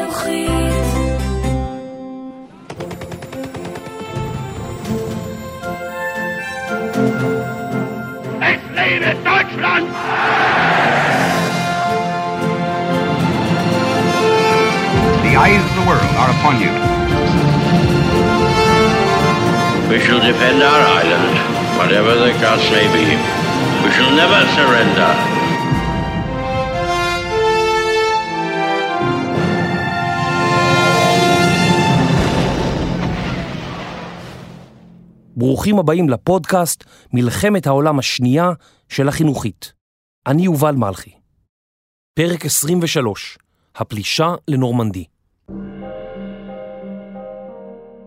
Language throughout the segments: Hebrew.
החינוכית. Es lebe Deutschland! The eyes of the world are upon you. We shall defend our island, whatever the cost may be. We shall never surrender. ברוכים הבאים לפודקאסט מלחמת העולם השנייה של החינוכית. אני יובל מלכי. פרק 23, הפלישה לנורמנדי.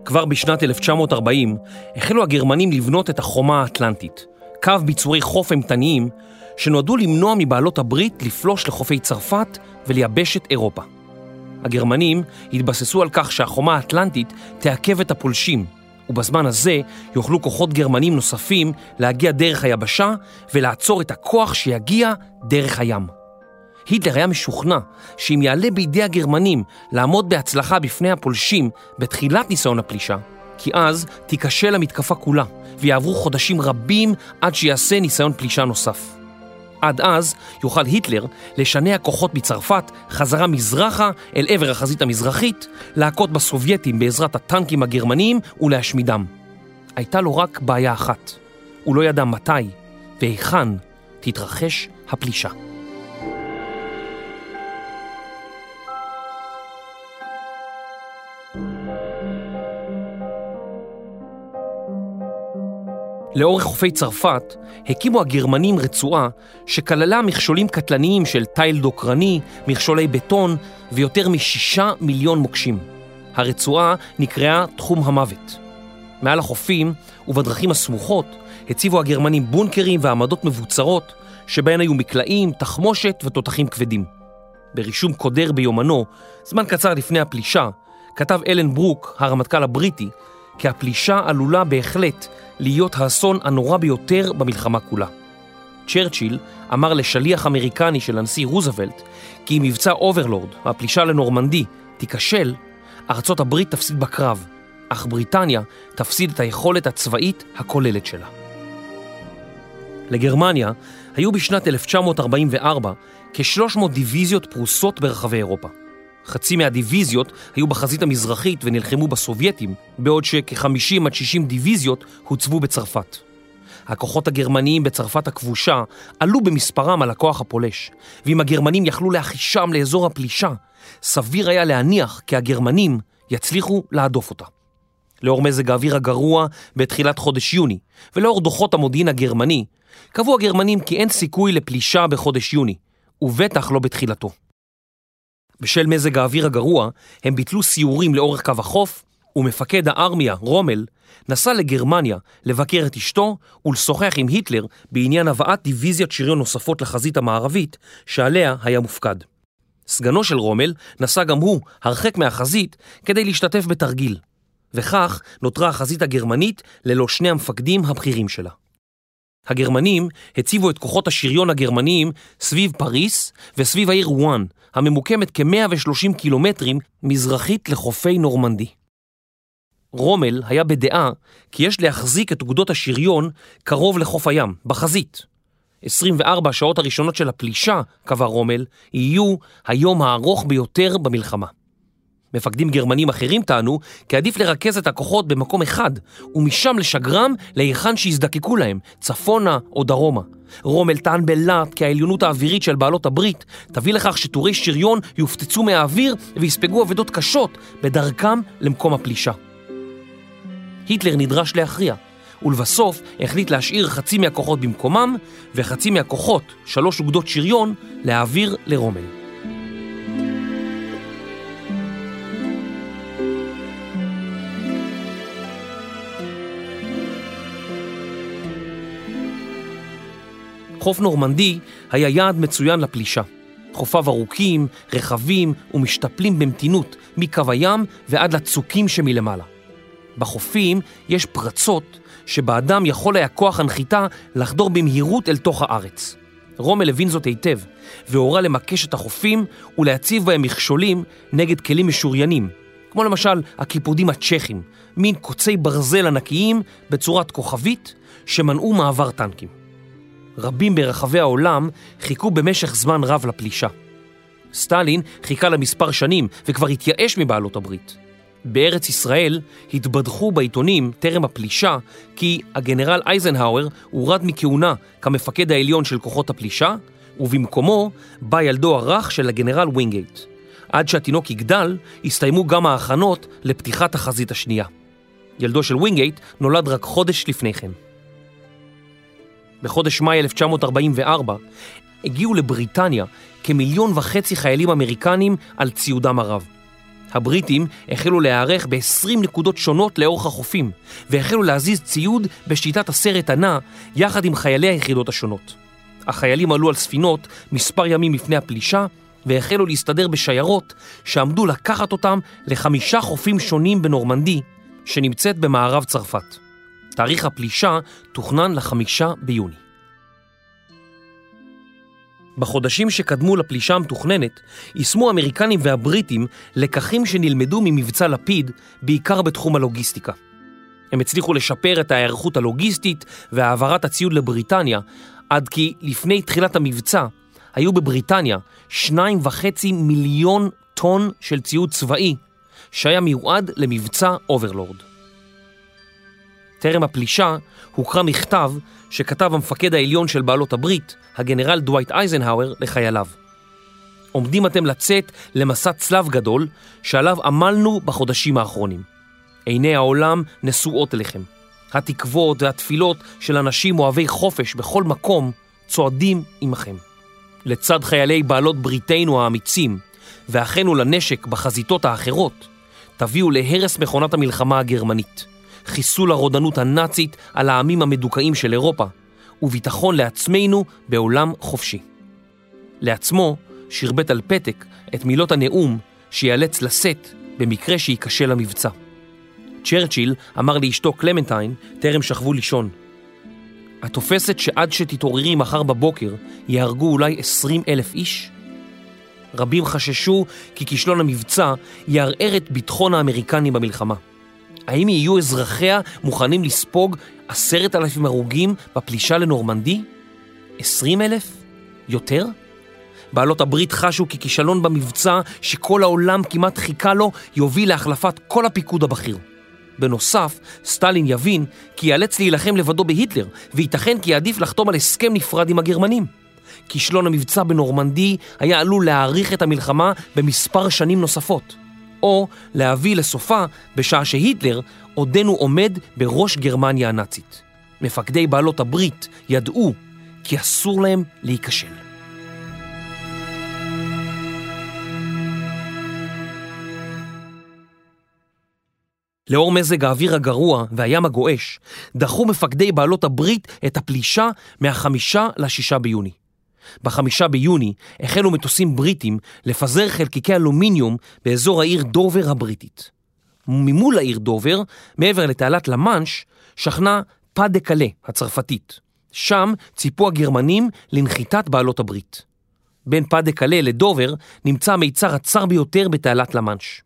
כבר בשנת 1940 החלו הגרמנים לבנות את החומה האטלנטית, קו ביצורי חוף אימתניים שנועדו למנוע מבעלות הברית לפלוש לחופי צרפת ולייבש את אירופה. הגרמנים התבססו על כך שהחומה האטלנטית תעכב את הפולשים, ובזמן הזה יוכלו כוחות גרמנים נוספים להגיע דרך היבשה ולעצור את הכוח שיגיע דרך הים. היטלר היה משוכנע שאם יעלה בידי הגרמנים לעמוד בהצלחה בפני הפולשים בתחילת ניסיון הפלישה, כי אז תיכשל המתקפה כולה, ויעברו חודשים רבים עד שיעשה ניסיון פלישה נוסף. עד אז יוכל היטלר לשנע כוחות מצרפת חזרה מזרחה אל עבר החזית המזרחית, להכות בסובייטים בעזרת הטנקים הגרמניים ולהשמידם. הייתה לו רק בעיה אחת, הוא לא ידע מתי והיכן תתרחש הפלישה. לאורך חופי צרפת הקימו הגרמנים רצועה שכללה מכשולים קטלניים של תיל דוקרני, מכשולי בטון ויותר משישה מיליון מוקשים. הרצועה נקראה תחום המוות. מעל החופים ובדרכים הסמוכות הציבו הגרמנים בונקרים ועמדות מבוצרות שבהן היו מקלעים, תחמושת ותותחים כבדים. ברישום קודר ביומנו, זמן קצר לפני הפלישה, כתב אלן ברוק, הרמטכ"ל הבריטי, כי הפלישה עלולה בהחלט להיות האסון הנורא ביותר במלחמה כולה. צ'רצ'יל אמר לשליח אמריקני של הנשיא רוזוולט כי אם מבצע אוברלורד, הפלישה לנורמנדי, תיכשל, ארצות הברית תפסיד בקרב, אך בריטניה תפסיד את היכולת הצבאית הכוללת שלה. לגרמניה היו בשנת 1944 כ-300 דיוויזיות פרוסות ברחבי אירופה. חצי מהדיוויזיות היו בחזית המזרחית ונלחמו בסובייטים, בעוד שכ-50 עד 60 דיוויזיות הוצבו בצרפת. הכוחות הגרמניים בצרפת הכבושה עלו במספרם על הכוח הפולש, ואם הגרמנים יכלו להחישם לאזור הפלישה, סביר היה להניח כי הגרמנים יצליחו להדוף אותה. לאור מזג האוויר הגרוע בתחילת חודש יוני, ולאור דוחות המודיעין הגרמני, קבעו הגרמנים כי אין סיכוי לפלישה בחודש יוני, ובטח לא בתחילתו. בשל מזג האוויר הגרוע, הם ביטלו סיורים לאורך קו החוף, ומפקד הארמיה, רומל, נסע לגרמניה לבקר את אשתו ולשוחח עם היטלר בעניין הבאת דיוויזיית שריון נוספות לחזית המערבית, שעליה היה מופקד. סגנו של רומל נסע גם הוא הרחק מהחזית כדי להשתתף בתרגיל, וכך נותרה החזית הגרמנית ללא שני המפקדים הבכירים שלה. הגרמנים הציבו את כוחות השריון הגרמניים סביב פריס וסביב העיר וואן, הממוקמת כ-130 קילומטרים מזרחית לחופי נורמנדי. רומל היה בדעה כי יש להחזיק את אוגדות השריון קרוב לחוף הים, בחזית. 24 השעות הראשונות של הפלישה, קבע רומל, יהיו היום הארוך ביותר במלחמה. מפקדים גרמנים אחרים טענו כי עדיף לרכז את הכוחות במקום אחד ומשם לשגרם להיכן שיזדקקו להם, צפונה או דרומה. רומל טען בלהט כי העליונות האווירית של בעלות הברית תביא לכך שטורי שריון יופצצו מהאוויר ויספגו אבדות קשות בדרכם למקום הפלישה. היטלר נדרש להכריע, ולבסוף החליט להשאיר חצי מהכוחות במקומם וחצי מהכוחות, שלוש אוגדות שריון, להעביר לרומל. חוף נורמנדי היה יעד מצוין לפלישה. חופיו ארוכים, רחבים ומשתפלים במתינות מקו הים ועד לצוקים שמלמעלה. בחופים יש פרצות שבאדם יכול היה כוח הנחיתה לחדור במהירות אל תוך הארץ. רומל הבין זאת היטב, והורה למקש את החופים ולהציב בהם מכשולים נגד כלים משוריינים, כמו למשל הקיפודים הצ'כים, מין קוצי ברזל ענקיים בצורת כוכבית שמנעו מעבר טנקים. רבים ברחבי העולם חיכו במשך זמן רב לפלישה. סטלין חיכה לה מספר שנים וכבר התייאש מבעלות הברית. בארץ ישראל התבדחו בעיתונים טרם הפלישה כי הגנרל אייזנהאואר הורד מכהונה כמפקד העליון של כוחות הפלישה ובמקומו בא ילדו הרך של הגנרל ווינגייט. עד שהתינוק יגדל, הסתיימו גם ההכנות לפתיחת החזית השנייה. ילדו של ווינגייט נולד רק חודש לפני כן. בחודש מאי 1944 הגיעו לבריטניה כמיליון וחצי חיילים אמריקנים על ציודם הרב. הבריטים החלו להיערך ב-20 נקודות שונות לאורך החופים, והחלו להזיז ציוד בשיטת הסרט הנע יחד עם חיילי היחידות השונות. החיילים עלו על ספינות מספר ימים לפני הפלישה, והחלו להסתדר בשיירות שעמדו לקחת אותם לחמישה חופים שונים בנורמנדי, שנמצאת במערב צרפת. תאריך הפלישה תוכנן לחמישה ביוני. בחודשים שקדמו לפלישה המתוכננת, יישמו האמריקנים והבריטים לקחים שנלמדו ממבצע לפיד, בעיקר בתחום הלוגיסטיקה. הם הצליחו לשפר את ההיערכות הלוגיסטית והעברת הציוד לבריטניה, עד כי לפני תחילת המבצע היו בבריטניה שניים וחצי מיליון טון של ציוד צבאי שהיה מיועד למבצע אוברלורד. טרם הפלישה הוקרא מכתב שכתב המפקד העליון של בעלות הברית, הגנרל דווייט אייזנהאואר, לחייליו. עומדים אתם לצאת למסע צלב גדול שעליו עמלנו בחודשים האחרונים. עיני העולם נשואות אליכם. התקוות והתפילות של אנשים אוהבי חופש בכל מקום צועדים עמכם. לצד חיילי בעלות בריתנו האמיצים ואחינו לנשק בחזיתות האחרות, תביאו להרס מכונת המלחמה הגרמנית. חיסול הרודנות הנאצית על העמים המדוכאים של אירופה, וביטחון לעצמנו בעולם חופשי. לעצמו שרבט על פתק את מילות הנאום שיאלץ לשאת במקרה שייכשל המבצע. צ'רצ'יל אמר לאשתו קלמנטיין טרם שכבו לישון. את תופסת שעד שתתעוררי מחר בבוקר יהרגו אולי עשרים אלף איש? רבים חששו כי כישלון המבצע יערער את ביטחון האמריקנים במלחמה. האם יהיו אזרחיה מוכנים לספוג עשרת אלפים הרוגים בפלישה לנורמנדי? עשרים אלף? יותר? בעלות הברית חשו כי כישלון במבצע שכל העולם כמעט חיכה לו יוביל להחלפת כל הפיקוד הבכיר. בנוסף, סטלין יבין כי ייאלץ להילחם לבדו בהיטלר, וייתכן כי יעדיף לחתום על הסכם נפרד עם הגרמנים. כישלון המבצע בנורמנדי היה עלול להאריך את המלחמה במספר שנים נוספות. או להביא לסופה בשעה שהיטלר עודנו עומד בראש גרמניה הנאצית. מפקדי בעלות הברית ידעו כי אסור להם להיכשל. לאור מזג האוויר הגרוע והים הגועש, דחו מפקדי בעלות הברית את הפלישה מהחמישה לשישה ביוני. בחמישה ביוני החלו מטוסים בריטים לפזר חלקיקי אלומיניום באזור העיר דובר הבריטית. ממול העיר דובר, מעבר לתעלת למאנש, שכנה פא דה קלה הצרפתית. שם ציפו הגרמנים לנחיתת בעלות הברית. בין פא דה קלה לדובר נמצא המיצר הצר ביותר בתעלת למאנש.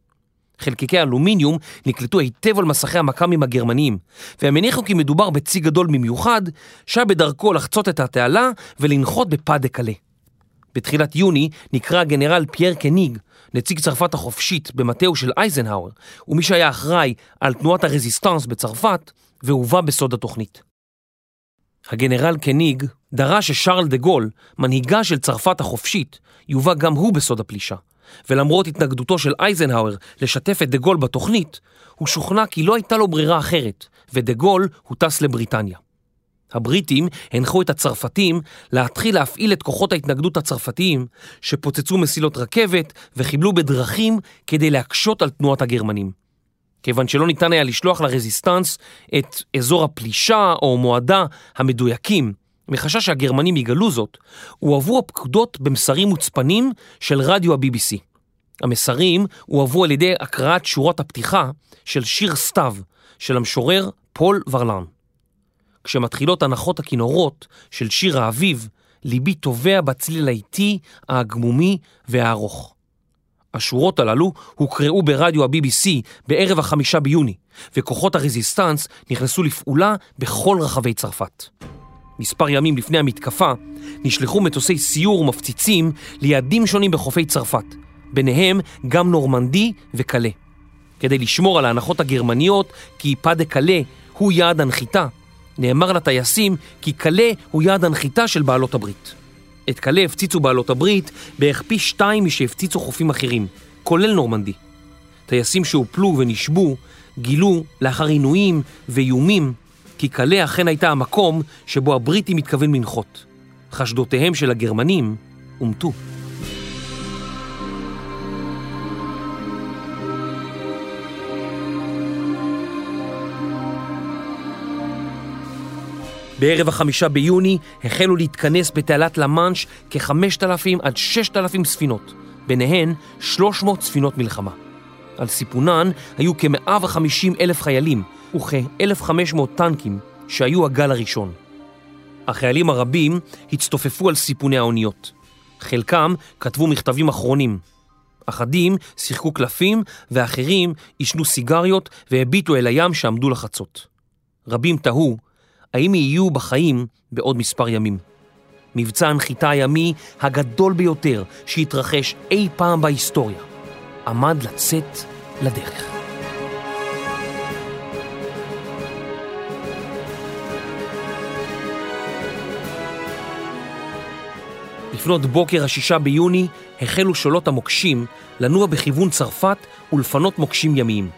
חלקיקי אלומיניום נקלטו היטב על מסכי המכ"מים הגרמניים, והם הניחו כי מדובר בצי גדול במיוחד, שהיה בדרכו לחצות את התעלה ולנחות בפא דה קלה. בתחילת יוני נקרא הגנרל פייר קניג, נציג צרפת החופשית במטהו של אייזנהאואר, ומי שהיה אחראי על תנועת הרזיסטנס בצרפת, והובא בסוד התוכנית. הגנרל קניג דרש ששארל דה גול, מנהיגה של צרפת החופשית, יובא גם הוא בסוד הפלישה. ולמרות התנגדותו של אייזנהאואר לשתף את דה גול בתוכנית, הוא שוכנע כי לא הייתה לו ברירה אחרת, ודה גול הוטס לבריטניה. הבריטים הנחו את הצרפתים להתחיל להפעיל את כוחות ההתנגדות הצרפתיים שפוצצו מסילות רכבת וחיבלו בדרכים כדי להקשות על תנועת הגרמנים. כיוון שלא ניתן היה לשלוח לרזיסטנס את אזור הפלישה או מועדה המדויקים, מחשש שהגרמנים יגלו זאת, הועברו הפקודות במסרים מוצפנים של רדיו ה-BBC. המסרים הועברו על ידי הקראת שורות הפתיחה של שיר סתיו של המשורר פול ורלן. כשמתחילות הנחות הכינורות של שיר האביב, ליבי טובע בצליל האיטי, הגמומי והארוך. השורות הללו הוקראו ברדיו ה-BBC בערב החמישה ביוני, וכוחות הרזיסטנס נכנסו לפעולה בכל רחבי צרפת. מספר ימים לפני המתקפה נשלחו מטוסי סיור מפציצים ליעדים שונים בחופי צרפת, ביניהם גם נורמנדי וקלה. כדי לשמור על ההנחות הגרמניות כי פא דה קלה הוא יעד הנחיתה, נאמר לטייסים כי קלה הוא יעד הנחיתה של בעלות הברית. את קלה הפציצו בעלות הברית בערך פי שתיים משהפציצו חופים אחרים, כולל נורמנדי. טייסים שהופלו ונשבו גילו לאחר עינויים ואיומים כי קלה אכן הייתה המקום שבו הבריטים מתכוון לנחות. חשדותיהם של הגרמנים אומתו. בערב החמישה ביוני החלו להתכנס בתעלת למאנש כ-5,000 עד 6,000 ספינות, ביניהן 300 ספינות מלחמה. על סיפונן היו כ-150 אלף חיילים וכ-1,500 טנקים שהיו הגל הראשון. החיילים הרבים הצטופפו על סיפוני האוניות. חלקם כתבו מכתבים אחרונים. אחדים שיחקו קלפים ואחרים עישנו סיגריות והביטו אל הים שעמדו לחצות. רבים תהו האם יהיו בחיים בעוד מספר ימים. מבצע הנחיתה הימי הגדול ביותר שהתרחש אי פעם בהיסטוריה עמד לצאת לדרך. לפנות בוקר השישה ביוני החלו שולות המוקשים לנוע בכיוון צרפת ולפנות מוקשים ימיים.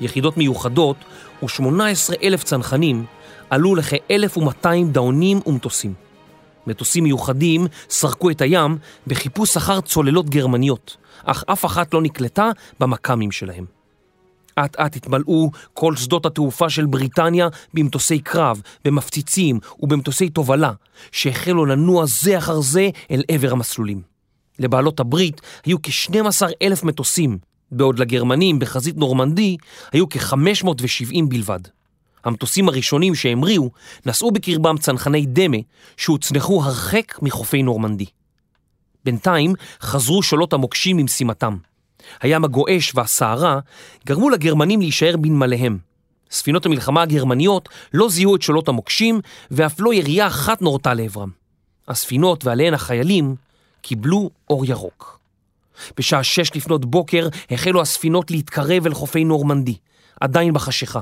יחידות מיוחדות ו-18 אלף צנחנים עלו לכ-1,200 דאונים ומטוסים. מטוסים מיוחדים סרקו את הים בחיפוש אחר צוללות גרמניות, אך אף אחת לא נקלטה במכ"מים שלהם. אט אט התמלאו כל שדות התעופה של בריטניה במטוסי קרב, במפציצים ובמטוסי תובלה, שהחלו לנוע זה אחר זה אל עבר המסלולים. לבעלות הברית היו כ-12 אלף מטוסים, בעוד לגרמנים בחזית נורמנדי היו כ-570 בלבד. המטוסים הראשונים שהמריאו נשאו בקרבם צנחני דמה שהוצנחו הרחק מחופי נורמנדי. בינתיים חזרו שולות המוקשים ממשימתם. הים הגועש והסערה גרמו לגרמנים להישאר בנמליהם. ספינות המלחמה הגרמניות לא זיהו את שולות המוקשים ואף לא ירייה אחת נורתה לעברם. הספינות ועליהן החיילים קיבלו אור ירוק. בשעה שש לפנות בוקר החלו הספינות להתקרב אל חופי נורמנדי, עדיין בחשיכה.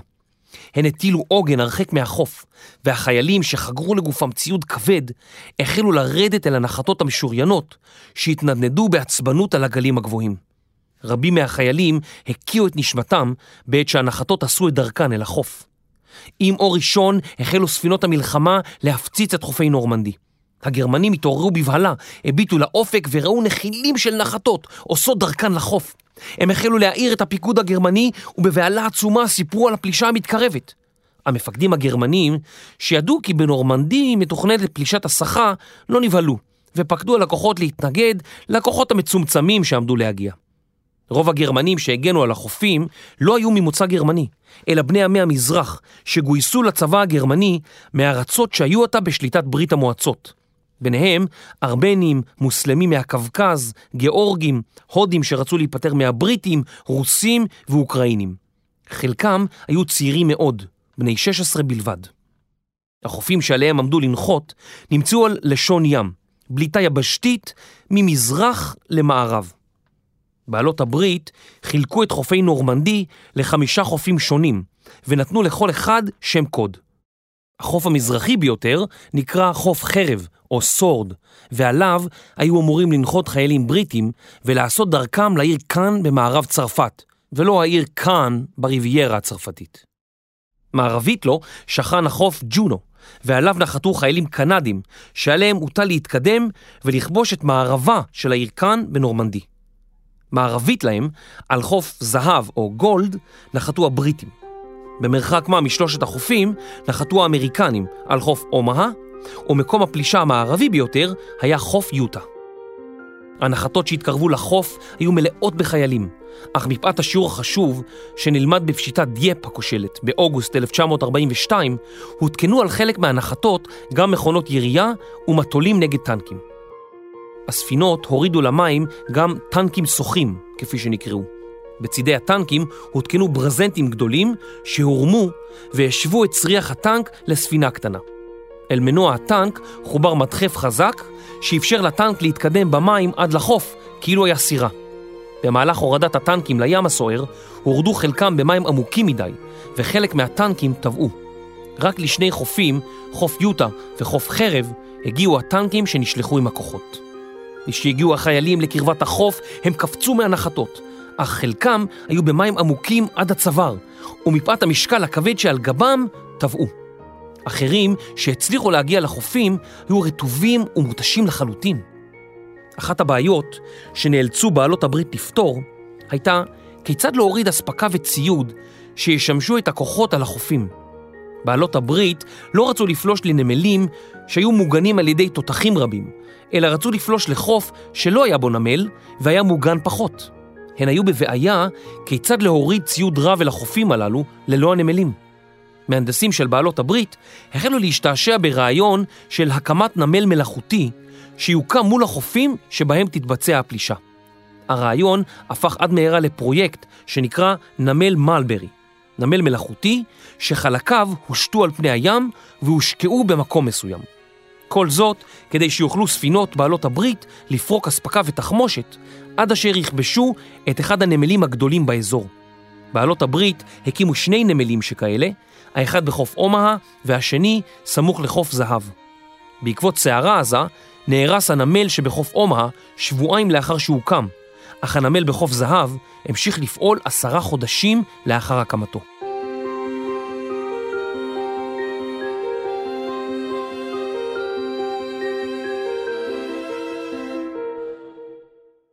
הן הטילו עוגן הרחק מהחוף, והחיילים שחגרו לגופם ציוד כבד החלו לרדת אל הנחתות המשוריינות שהתנדנדו בעצבנות על הגלים הגבוהים. רבים מהחיילים הקיאו את נשמתם בעת שהנחתות עשו את דרכן אל החוף. עם אור ראשון החלו ספינות המלחמה להפציץ את חופי נורמנדי. הגרמנים התעוררו בבהלה, הביטו לאופק וראו נחילים של נחתות עושות דרכן לחוף. הם החלו להעיר את הפיקוד הגרמני ובבהלה עצומה סיפרו על הפלישה המתקרבת. המפקדים הגרמנים, שידעו כי בנורמנדי מתוכננת פלישת הסחה, לא נבהלו, ופקדו על הכוחות להתנגד לכוחות המצומצמים שעמדו להגיע. רוב הגרמנים שהגנו על החופים לא היו ממוצא גרמני, אלא בני עמי המזרח, שגויסו לצבא הגרמני מארצות שהיו עתה בשליטת ברית המועצות. ביניהם ארמנים, מוסלמים מהקווקז, גיאורגים, הודים שרצו להיפטר מהבריטים, רוסים ואוקראינים. חלקם היו צעירים מאוד, בני 16 בלבד. החופים שעליהם עמדו לנחות נמצאו על לשון ים, בליטה יבשתית ממזרח למערב. בעלות הברית חילקו את חופי נורמנדי לחמישה חופים שונים, ונתנו לכל אחד שם קוד. החוף המזרחי ביותר נקרא חוף חרב או סורד, ועליו היו אמורים לנחות חיילים בריטים ולעשות דרכם לעיר קאן במערב צרפת, ולא העיר קאן בריביירה הצרפתית. מערבית לו שכן החוף ג'ונו, ועליו נחתו חיילים קנדים, שעליהם הוטל להתקדם ולכבוש את מערבה של העיר קאן בנורמנדי. מערבית להם, על חוף זהב או גולד, נחתו הבריטים. במרחק מה משלושת החופים נחתו האמריקנים על חוף אומהה, ומקום הפלישה המערבי ביותר היה חוף יוטה. הנחתות שהתקרבו לחוף היו מלאות בחיילים, אך מפאת השיעור החשוב שנלמד בפשיטת דייפ הכושלת באוגוסט 1942, הותקנו על חלק מהנחתות גם מכונות ירייה ומטולים נגד טנקים. הספינות הורידו למים גם טנקים שוחים, כפי שנקראו. בצידי הטנקים הותקנו ברזנטים גדולים שהורמו והשוו את צריח הטנק לספינה קטנה. אל מנוע הטנק חובר מדחף חזק שאפשר לטנק להתקדם במים עד לחוף כאילו היה סירה. במהלך הורדת הטנקים לים הסוער הורדו חלקם במים עמוקים מדי וחלק מהטנקים טבעו. רק לשני חופים, חוף יוטה וחוף חרב, הגיעו הטנקים שנשלחו עם הכוחות. כשהגיעו החיילים לקרבת החוף הם קפצו מהנחתות, אך חלקם היו במים עמוקים עד הצוואר, ומפאת המשקל הכבד שעל גבם טבעו. אחרים שהצליחו להגיע לחופים היו רטובים ומותשים לחלוטין. אחת הבעיות שנאלצו בעלות הברית לפתור הייתה כיצד להוריד אספקה וציוד שישמשו את הכוחות על החופים. בעלות הברית לא רצו לפלוש לנמלים שהיו מוגנים על ידי תותחים רבים, אלא רצו לפלוש לחוף שלא היה בו נמל והיה מוגן פחות. הן היו בבעיה כיצד להוריד ציוד רב אל החופים הללו ללא הנמלים. מהנדסים של בעלות הברית החלו להשתעשע ברעיון של הקמת נמל מלאכותי שיוקם מול החופים שבהם תתבצע הפלישה. הרעיון הפך עד מהרה לפרויקט שנקרא נמל מלברי, נמל מלאכותי שחלקיו הושתו על פני הים והושקעו במקום מסוים. כל זאת כדי שיוכלו ספינות בעלות הברית לפרוק אספקה ותחמושת עד אשר יכבשו את אחד הנמלים הגדולים באזור. בעלות הברית הקימו שני נמלים שכאלה, האחד בחוף אומהה והשני סמוך לחוף זהב. בעקבות סערה עזה נהרס הנמל שבחוף אומהה שבועיים לאחר שהוקם, אך הנמל בחוף זהב המשיך לפעול עשרה חודשים לאחר הקמתו.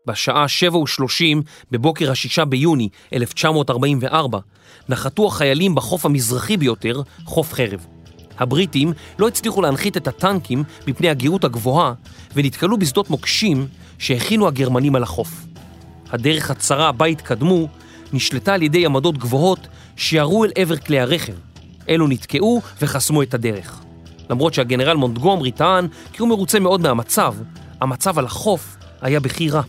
בשעה 7:30 בבוקר השישה ביוני 1944 נחתו החיילים בחוף המזרחי ביותר, חוף חרב. הבריטים לא הצליחו להנחית את הטנקים מפני הגאות הגבוהה ונתקלו בשדות מוקשים שהכינו הגרמנים על החוף. הדרך הצרה בה התקדמו נשלטה על ידי עמדות גבוהות שירו אל עבר כלי הרכב. אלו נתקעו וחסמו את הדרך. למרות שהגנרל מונטגומרי טען כי הוא מרוצה מאוד מהמצב, המצב על החוף היה בכי רע.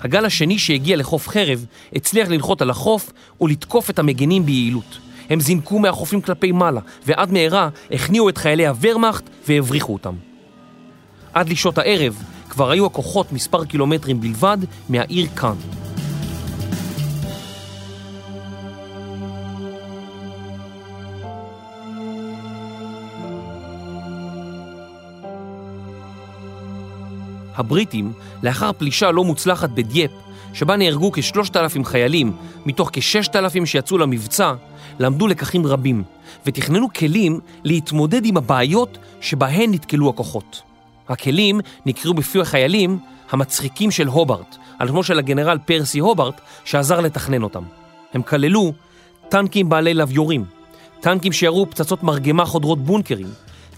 הגל השני שהגיע לחוף חרב הצליח ללחוט על החוף ולתקוף את המגנים ביעילות. הם זינקו מהחופים כלפי מעלה, ועד מהרה הכניעו את חיילי הוורמאכט והבריחו אותם. עד לשעות הערב כבר היו הכוחות מספר קילומטרים בלבד מהעיר קאן. הבריטים, לאחר פלישה לא מוצלחת בדייפ, שבה נהרגו כשלושת אלפים חיילים מתוך כששת אלפים שיצאו למבצע, למדו לקחים רבים ותכננו כלים להתמודד עם הבעיות שבהן נתקלו הכוחות. הכלים נקראו בפי החיילים המצחיקים של הוברט, על שמו של הגנרל פרסי הוברט שעזר לתכנן אותם. הם כללו טנקים בעלי לוויורים, טנקים שירו פצצות מרגמה חודרות בונקרים,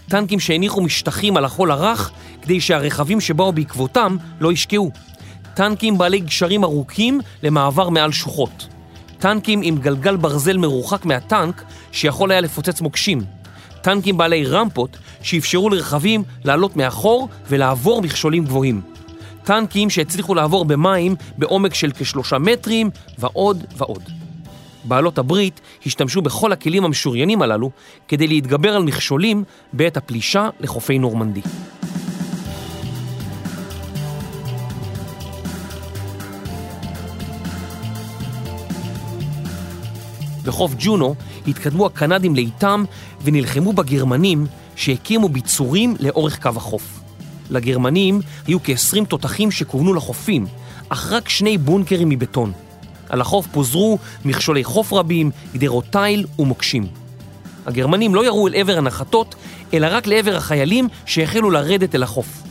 טנקים שהניחו משטחים על החול הרך כדי שהרכבים שבאו בעקבותם לא ישקעו. טנקים בעלי גשרים ארוכים למעבר מעל שוחות. טנקים עם גלגל ברזל מרוחק מהטנק שיכול היה לפוצץ מוקשים. טנקים בעלי רמפות שאפשרו לרכבים לעלות מאחור ולעבור מכשולים גבוהים. טנקים שהצליחו לעבור במים בעומק של כשלושה מטרים ועוד ועוד. בעלות הברית השתמשו בכל הכלים המשוריינים הללו כדי להתגבר על מכשולים בעת הפלישה לחופי נורמנדי. בחוף ג'ונו התקדמו הקנדים לאיתם ונלחמו בגרמנים שהקימו ביצורים לאורך קו החוף. לגרמנים היו כ-20 תותחים שכוונו לחופים, אך רק שני בונקרים מבטון. על החוף פוזרו מכשולי חוף רבים, גדרות תיל ומוקשים. הגרמנים לא ירו אל עבר הנחתות, אלא רק לעבר החיילים שהחלו לרדת אל החוף.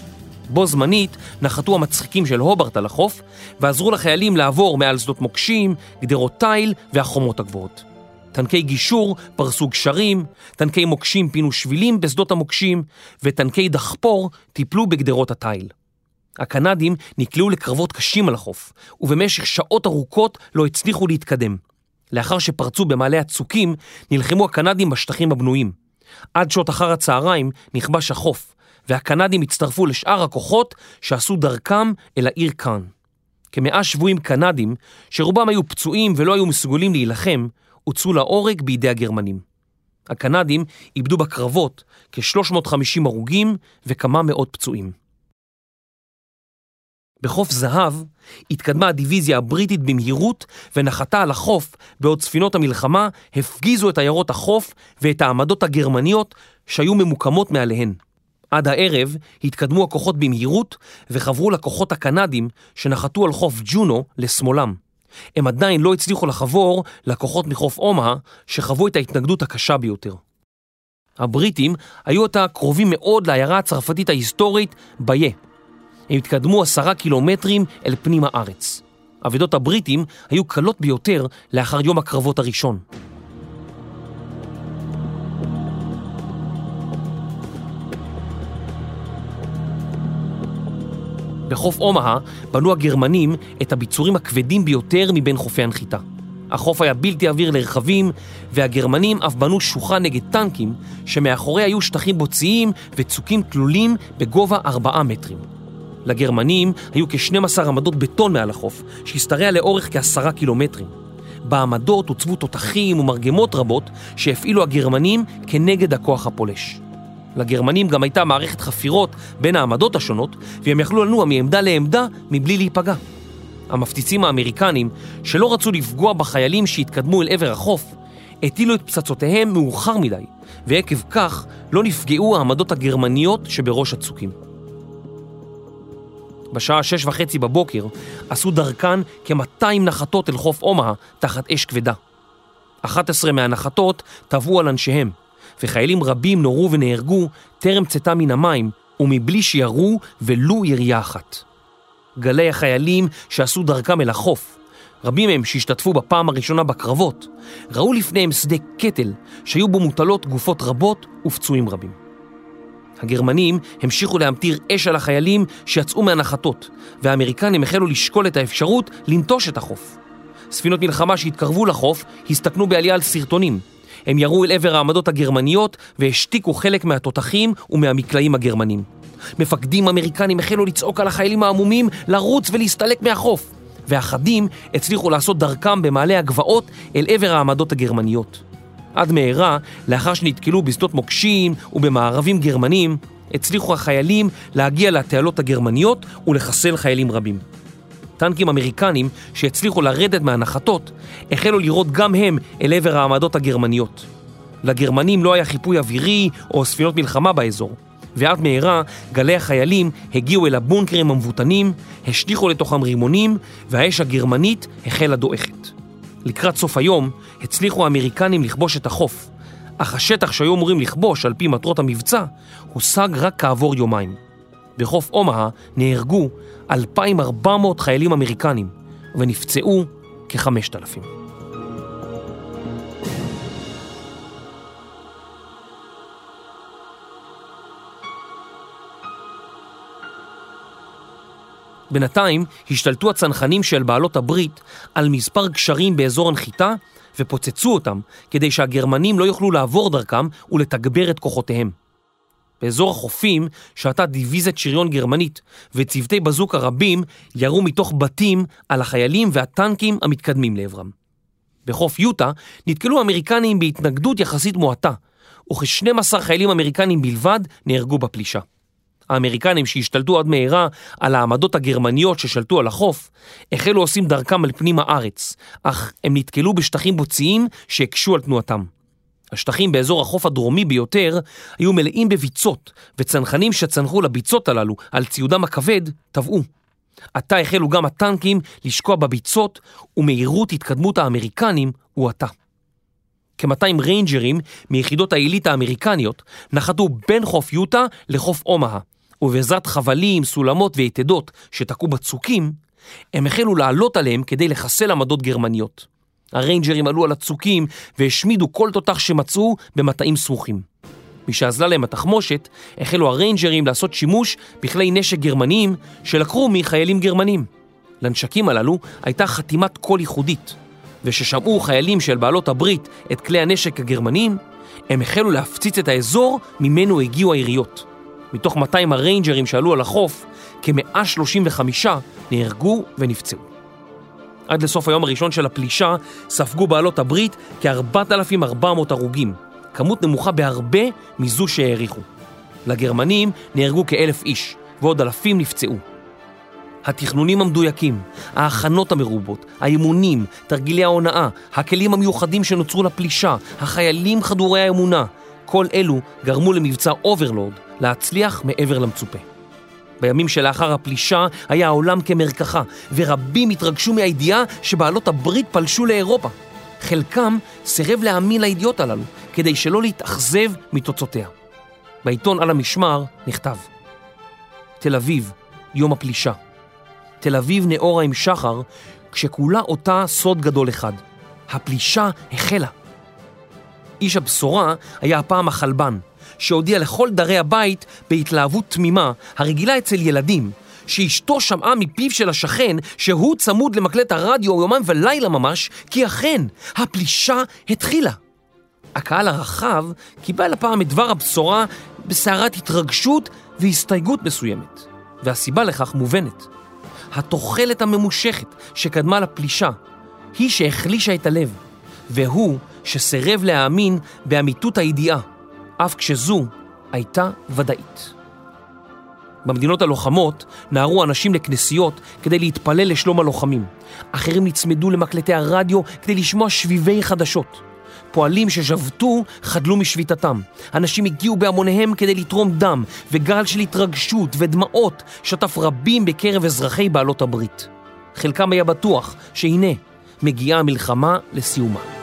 בו זמנית נחתו המצחיקים של הוברט על החוף, ועזרו לחיילים לעבור מעל שדות מוקשים, גדרות תיל והחומות הגבוהות. טנקי גישור פרסו גשרים, טנקי מוקשים פינו שבילים בשדות המוקשים, וטנקי דחפור טיפלו בגדרות התיל. הקנדים נקלעו לקרבות קשים על החוף, ובמשך שעות ארוכות לא הצליחו להתקדם. לאחר שפרצו במעלה הצוקים, נלחמו הקנדים בשטחים הבנויים. עד שעות אחר הצהריים נכבש החוף, והקנדים הצטרפו לשאר הכוחות שעשו דרכם אל העיר קאן. כמאה שבויים קנדים, שרובם היו פצועים ולא היו מסוגלים להילחם, הוצאו להורג בידי הגרמנים. הקנדים איבדו בקרבות כ-350 הרוגים וכמה מאות פצועים. בחוף זהב התקדמה הדיוויזיה הבריטית במהירות ונחתה על החוף בעוד ספינות המלחמה הפגיזו את עיירות החוף ואת העמדות הגרמניות שהיו ממוקמות מעליהן. עד הערב התקדמו הכוחות במהירות וחברו לכוחות הקנדים שנחתו על חוף ג'ונו לשמאלם. הם עדיין לא הצליחו לחבור לכוחות מחוף אומה שחוו את ההתנגדות הקשה ביותר. הבריטים היו עתה קרובים מאוד לעיירה הצרפתית ההיסטורית ביה. הם התקדמו עשרה קילומטרים אל פנים הארץ. אבדות הבריטים היו קלות ביותר לאחר יום הקרבות הראשון. בחוף אומהה בנו הגרמנים את הביצורים הכבדים ביותר מבין חופי הנחיתה. החוף היה בלתי עביר לרכבים, והגרמנים אף בנו שוחה נגד טנקים, שמאחורי היו שטחים בוציים וצוקים תלולים בגובה ארבעה מטרים. לגרמנים היו כ-12 עמדות בטון מעל החוף, שהשתרע לאורך כעשרה קילומטרים. בעמדות הוצבו תותחים ומרגמות רבות שהפעילו הגרמנים כנגד הכוח הפולש. לגרמנים גם הייתה מערכת חפירות בין העמדות השונות, והם יכלו לנוע מעמדה לעמדה מבלי להיפגע. המפציצים האמריקנים, שלא רצו לפגוע בחיילים שהתקדמו אל עבר החוף, הטילו את פצצותיהם מאוחר מדי, ועקב כך לא נפגעו העמדות הגרמניות שבראש הצוקים. בשעה שש וחצי בבוקר עשו דרכן כ-200 נחתות אל חוף אומה תחת אש כבדה. 11 מהנחתות טבעו על אנשיהם, וחיילים רבים נורו ונהרגו טרם צאתה מן המים ומבלי שירו ולו ירייה אחת. גלי החיילים שעשו דרכם אל החוף, רבים מהם שהשתתפו בפעם הראשונה בקרבות, ראו לפניהם שדה קטל שהיו בו מוטלות גופות רבות ופצועים רבים. הגרמנים המשיכו להמטיר אש על החיילים שיצאו מהנחתות, והאמריקנים החלו לשקול את האפשרות לנטוש את החוף. ספינות מלחמה שהתקרבו לחוף הסתכנו בעלייה על סרטונים, הם ירו אל עבר העמדות הגרמניות והשתיקו חלק מהתותחים ומהמקלעים הגרמנים. מפקדים אמריקנים החלו לצעוק על החיילים העמומים לרוץ ולהסתלק מהחוף, ואחדים הצליחו לעשות דרכם במעלה הגבעות אל עבר העמדות הגרמניות. עד מהרה, לאחר שנתקלו בשדות מוקשים ובמערבים גרמנים, הצליחו החיילים להגיע לתעלות הגרמניות ולחסל חיילים רבים. טנקים אמריקנים שהצליחו לרדת מהנחתות החלו לירות גם הם אל עבר העמדות הגרמניות. לגרמנים לא היה חיפוי אווירי או ספינות מלחמה באזור, ועד מהרה גלי החיילים הגיעו אל הבונקרים המבוטנים, השליכו לתוכם רימונים, והאש הגרמנית החלה דועכת. לקראת סוף היום הצליחו האמריקנים לכבוש את החוף, אך השטח שהיו אמורים לכבוש על פי מטרות המבצע הושג רק כעבור יומיים. בחוף אומהה נהרגו 2,400 חיילים אמריקנים ונפצעו כ-5,000. בינתיים השתלטו הצנחנים של בעלות הברית על מספר גשרים באזור הנחיתה ופוצצו אותם כדי שהגרמנים לא יוכלו לעבור דרכם ולתגבר את כוחותיהם. באזור החופים שעתה דיוויזית שריון גרמנית וצוותי בזוקה רבים ירו מתוך בתים על החיילים והטנקים המתקדמים לעברם. בחוף יוטה נתקלו האמריקנים בהתנגדות יחסית מועטה, וכ-12 חיילים אמריקנים בלבד נהרגו בפלישה. האמריקנים שהשתלטו עד מהרה על העמדות הגרמניות ששלטו על החוף, החלו עושים דרכם על פנים הארץ, אך הם נתקלו בשטחים בוציים שהקשו על תנועתם. השטחים באזור החוף הדרומי ביותר היו מלאים בביצות, וצנחנים שצנחו לביצות הללו על ציודם הכבד טבעו. עתה החלו גם הטנקים לשקוע בביצות, ומהירות התקדמות האמריקנים הואטה. כ-200 ריינג'רים מיחידות העילית האמריקניות נחתו בין חוף יוטה לחוף אומהה, ובעזרת חבלים, סולמות ויתדות שתקעו בצוקים, הם החלו לעלות עליהם כדי לחסל עמדות גרמניות. הריינג'רים עלו על הצוקים והשמידו כל תותח שמצאו במטעים סרוכים. משאזלה להם התחמושת, החלו הריינג'רים לעשות שימוש בכלי נשק גרמניים שלקחו מחיילים גרמנים. לנשקים הללו הייתה חתימת קול ייחודית, וכששמעו חיילים של בעלות הברית את כלי הנשק הגרמניים, הם החלו להפציץ את האזור ממנו הגיעו היריות. מתוך 200 הריינג'רים שעלו על החוף, כ-135 נהרגו ונפצעו. עד לסוף היום הראשון של הפלישה ספגו בעלות הברית כ-4,400 הרוגים, כמות נמוכה בהרבה מזו שהעריכו. לגרמנים נהרגו כאלף איש, ועוד אלפים נפצעו. התכנונים המדויקים, ההכנות המרובות, האימונים, תרגילי ההונאה, הכלים המיוחדים שנוצרו לפלישה, החיילים חדורי האמונה, כל אלו גרמו למבצע אוברלורד להצליח מעבר למצופה. בימים שלאחר הפלישה היה העולם כמרקחה, ורבים התרגשו מהידיעה שבעלות הברית פלשו לאירופה. חלקם סירב להאמין לידיעות הללו, כדי שלא להתאכזב מתוצאותיה. בעיתון על המשמר נכתב: תל אביב, יום הפלישה. תל אביב נאורה עם שחר, כשכולה אותה סוד גדול אחד. הפלישה החלה. איש הבשורה היה הפעם החלבן, שהודיע לכל דרי הבית בהתלהבות תמימה, הרגילה אצל ילדים, שאשתו שמעה מפיו של השכן שהוא צמוד למקלט הרדיו יומם ולילה ממש, כי אכן, הפלישה התחילה. הקהל הרחב קיבל הפעם את דבר הבשורה בסערת התרגשות והסתייגות מסוימת, והסיבה לכך מובנת. התוחלת הממושכת שקדמה לפלישה היא שהחלישה את הלב, והוא שסירב להאמין באמיתות הידיעה, אף כשזו הייתה ודאית. במדינות הלוחמות נהרו אנשים לכנסיות כדי להתפלל לשלום הלוחמים. אחרים נצמדו למקלטי הרדיו כדי לשמוע שביבי חדשות. פועלים ששבתו חדלו משביתתם. אנשים הגיעו בהמוניהם כדי לתרום דם, וגל של התרגשות ודמעות שטף רבים בקרב אזרחי בעלות הברית. חלקם היה בטוח שהנה, מגיעה המלחמה לסיומה.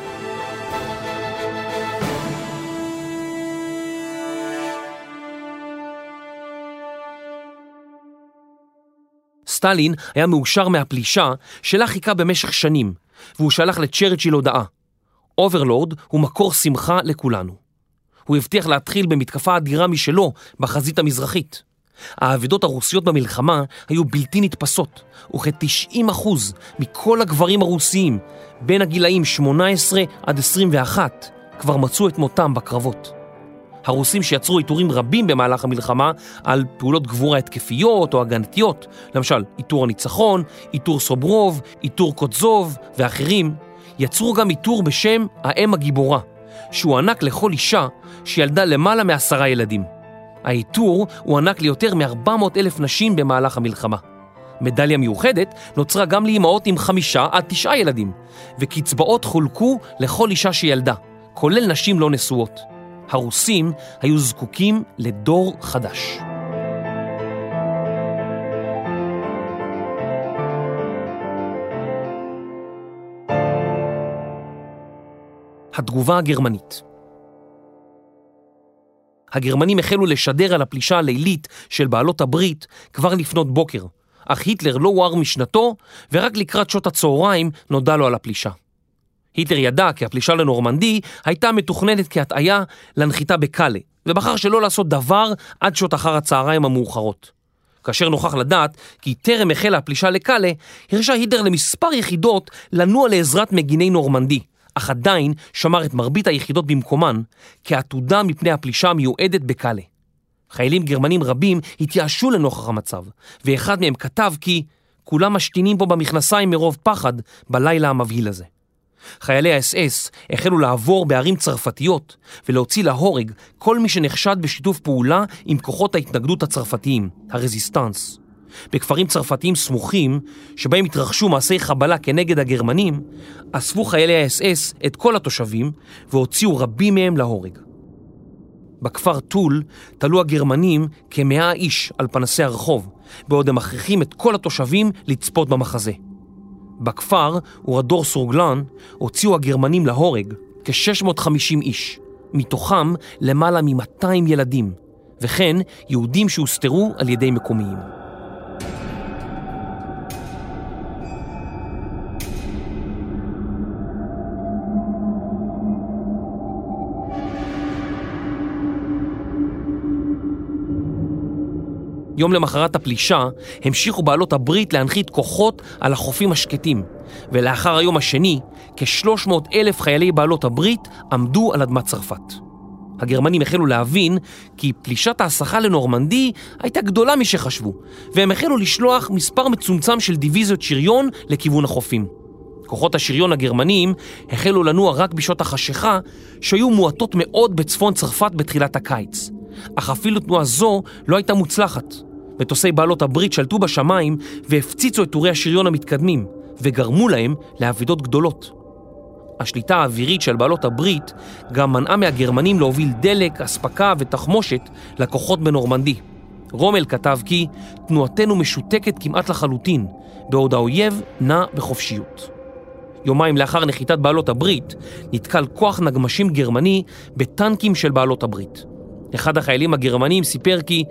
סטלין היה מאושר מהפלישה שלה חיכה במשך שנים, והוא שלח לצ'רצ'יל הודעה. אוברלורד הוא מקור שמחה לכולנו. הוא הבטיח להתחיל במתקפה אדירה משלו בחזית המזרחית. האבדות הרוסיות במלחמה היו בלתי נתפסות, וכ-90% מכל הגברים הרוסיים בין הגילאים 18 עד 21 כבר מצאו את מותם בקרבות. הרוסים שיצרו עיטורים רבים במהלך המלחמה על פעולות גבורה התקפיות או הגנתיות, למשל עיטור הניצחון, עיטור סוברוב, עיטור קוטזוב ואחרים, יצרו גם עיטור בשם האם הגיבורה, שהוענק לכל אישה שילדה למעלה מעשרה ילדים. העיטור הוענק ליותר מ-400 אלף נשים במהלך המלחמה. מדליה מיוחדת נוצרה גם לאימהות עם חמישה עד תשעה ילדים, וקצבאות חולקו לכל אישה שילדה, כולל נשים לא נשואות. הרוסים היו זקוקים לדור חדש. התגובה הגרמנית הגרמנים החלו לשדר על הפלישה הלילית של בעלות הברית כבר לפנות בוקר, אך היטלר לא הואר משנתו, ורק לקראת שעות הצהריים נודע לו על הפלישה. היטלר ידע כי הפלישה לנורמנדי הייתה מתוכננת כהטעיה לנחיתה בקאלה, ובחר שלא לעשות דבר עד שעות אחר הצהריים המאוחרות. כאשר נוכח לדעת כי טרם החלה הפלישה לקאלה, הרשה היטלר למספר יחידות לנוע לעזרת מגיני נורמנדי, אך עדיין שמר את מרבית היחידות במקומן כעתודה מפני הפלישה המיועדת בקאלה. חיילים גרמנים רבים התייאשו לנוכח המצב, ואחד מהם כתב כי כולם משתינים פה במכנסיים מרוב פחד בלילה המבהיל הזה. חיילי האס-אס החלו לעבור בערים צרפתיות ולהוציא להורג כל מי שנחשד בשיתוף פעולה עם כוחות ההתנגדות הצרפתיים, הרזיסטנס. בכפרים צרפתיים סמוכים, שבהם התרחשו מעשי חבלה כנגד הגרמנים, אספו חיילי האס-אס את כל התושבים והוציאו רבים מהם להורג. בכפר טול תלו הגרמנים כמאה איש על פנסי הרחוב, בעוד הם מכריחים את כל התושבים לצפות במחזה. בכפר ורדור סורגלן הוציאו הגרמנים להורג כ-650 איש, מתוכם למעלה מ-200 ילדים, וכן יהודים שהוסתרו על ידי מקומיים. יום למחרת הפלישה המשיכו בעלות הברית להנחית כוחות על החופים השקטים, ולאחר היום השני, כ-300 אלף חיילי בעלות הברית עמדו על אדמת צרפת. הגרמנים החלו להבין כי פלישת ההסחה לנורמנדי הייתה גדולה משחשבו, והם החלו לשלוח מספר מצומצם של דיוויזיות שריון לכיוון החופים. כוחות השריון הגרמניים החלו לנוע רק בשעות החשיכה, שהיו מועטות מאוד בצפון צרפת בתחילת הקיץ. אך אפילו תנועה זו לא הייתה מוצלחת. מטוסי בעלות הברית שלטו בשמיים והפציצו את טורי השריון המתקדמים, וגרמו להם לאבידות גדולות. השליטה האווירית של בעלות הברית גם מנעה מהגרמנים להוביל דלק, אספקה ותחמושת לכוחות בנורמנדי. רומל כתב כי תנועתנו משותקת כמעט לחלוטין, בעוד האויב נע בחופשיות. יומיים לאחר נחיתת בעלות הברית, נתקל כוח נגמשים גרמני בטנקים של בעלות הברית. אחד החיילים הגרמנים סיפר כי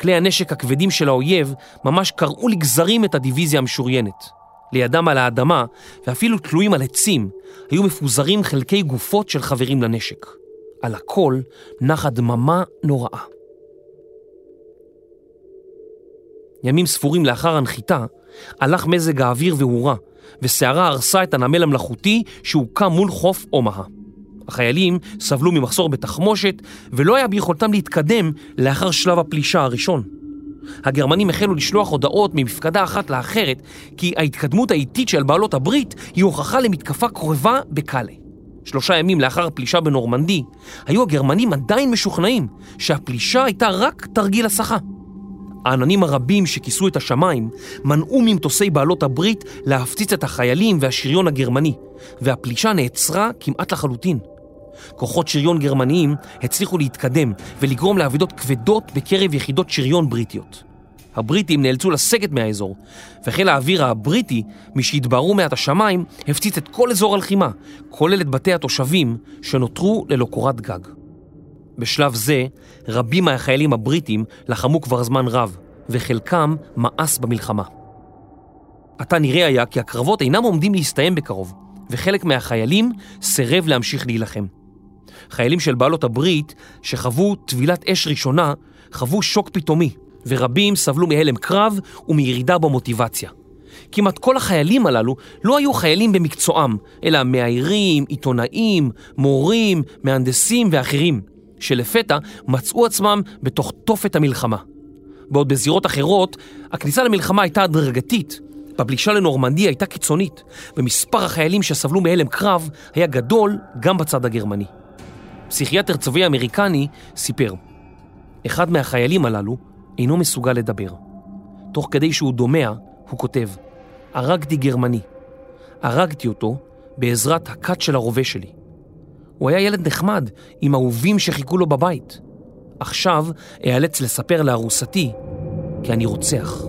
כלי הנשק הכבדים של האויב ממש קרעו לגזרים את הדיוויזיה המשוריינת. לידם על האדמה, ואפילו תלויים על עצים, היו מפוזרים חלקי גופות של חברים לנשק. על הכל נחה דממה נוראה. ימים ספורים לאחר הנחיתה, הלך מזג האוויר והורה, וסערה הרסה את הנמל המלאכותי שהוקם מול חוף אומהה. החיילים סבלו ממחסור בתחמושת, ולא היה ביכולתם להתקדם לאחר שלב הפלישה הראשון. הגרמנים החלו לשלוח הודעות ממפקדה אחת לאחרת, כי ההתקדמות האיטית של בעלות הברית היא הוכחה למתקפה קרבה בקאלה. שלושה ימים לאחר הפלישה בנורמנדי, היו הגרמנים עדיין משוכנעים שהפלישה הייתה רק תרגיל הסחה. העננים הרבים שכיסו את השמיים מנעו ממטוסי בעלות הברית להפציץ את החיילים והשריון הגרמני, והפלישה נעצרה כמעט לחלוטין. כוחות שריון גרמניים הצליחו להתקדם ולגרום לאבידות כבדות בקרב יחידות שריון בריטיות. הבריטים נאלצו לסגת מהאזור, וחיל האוויר הבריטי, משהתבהרו מעט השמיים, הפציץ את כל אזור הלחימה, כולל את בתי התושבים שנותרו ללא קורת גג. בשלב זה, רבים מהחיילים הבריטים לחמו כבר זמן רב, וחלקם מאס במלחמה. עתה נראה היה כי הקרבות אינם עומדים להסתיים בקרוב, וחלק מהחיילים סירב להמשיך להילחם. חיילים של בעלות הברית שחוו טבילת אש ראשונה חוו שוק פתאומי, ורבים סבלו מהלם קרב ומירידה במוטיבציה. כמעט כל החיילים הללו לא היו חיילים במקצועם, אלא מאיירים, עיתונאים, מורים, מהנדסים ואחרים, שלפתע מצאו עצמם בתוך תופת המלחמה. בעוד בזירות אחרות, הכניסה למלחמה הייתה הדרגתית, בפלישה לנורמנדי הייתה קיצונית, ומספר החיילים שסבלו מהלם קרב היה גדול גם בצד הגרמני. פסיכיאטר צבאי אמריקני סיפר, אחד מהחיילים הללו אינו מסוגל לדבר. תוך כדי שהוא דומע, הוא כותב, הרגתי גרמני. הרגתי אותו בעזרת הכת של הרובה שלי. הוא היה ילד נחמד עם אהובים שחיכו לו בבית. עכשיו אאלץ לספר לארוסתי כי אני רוצח.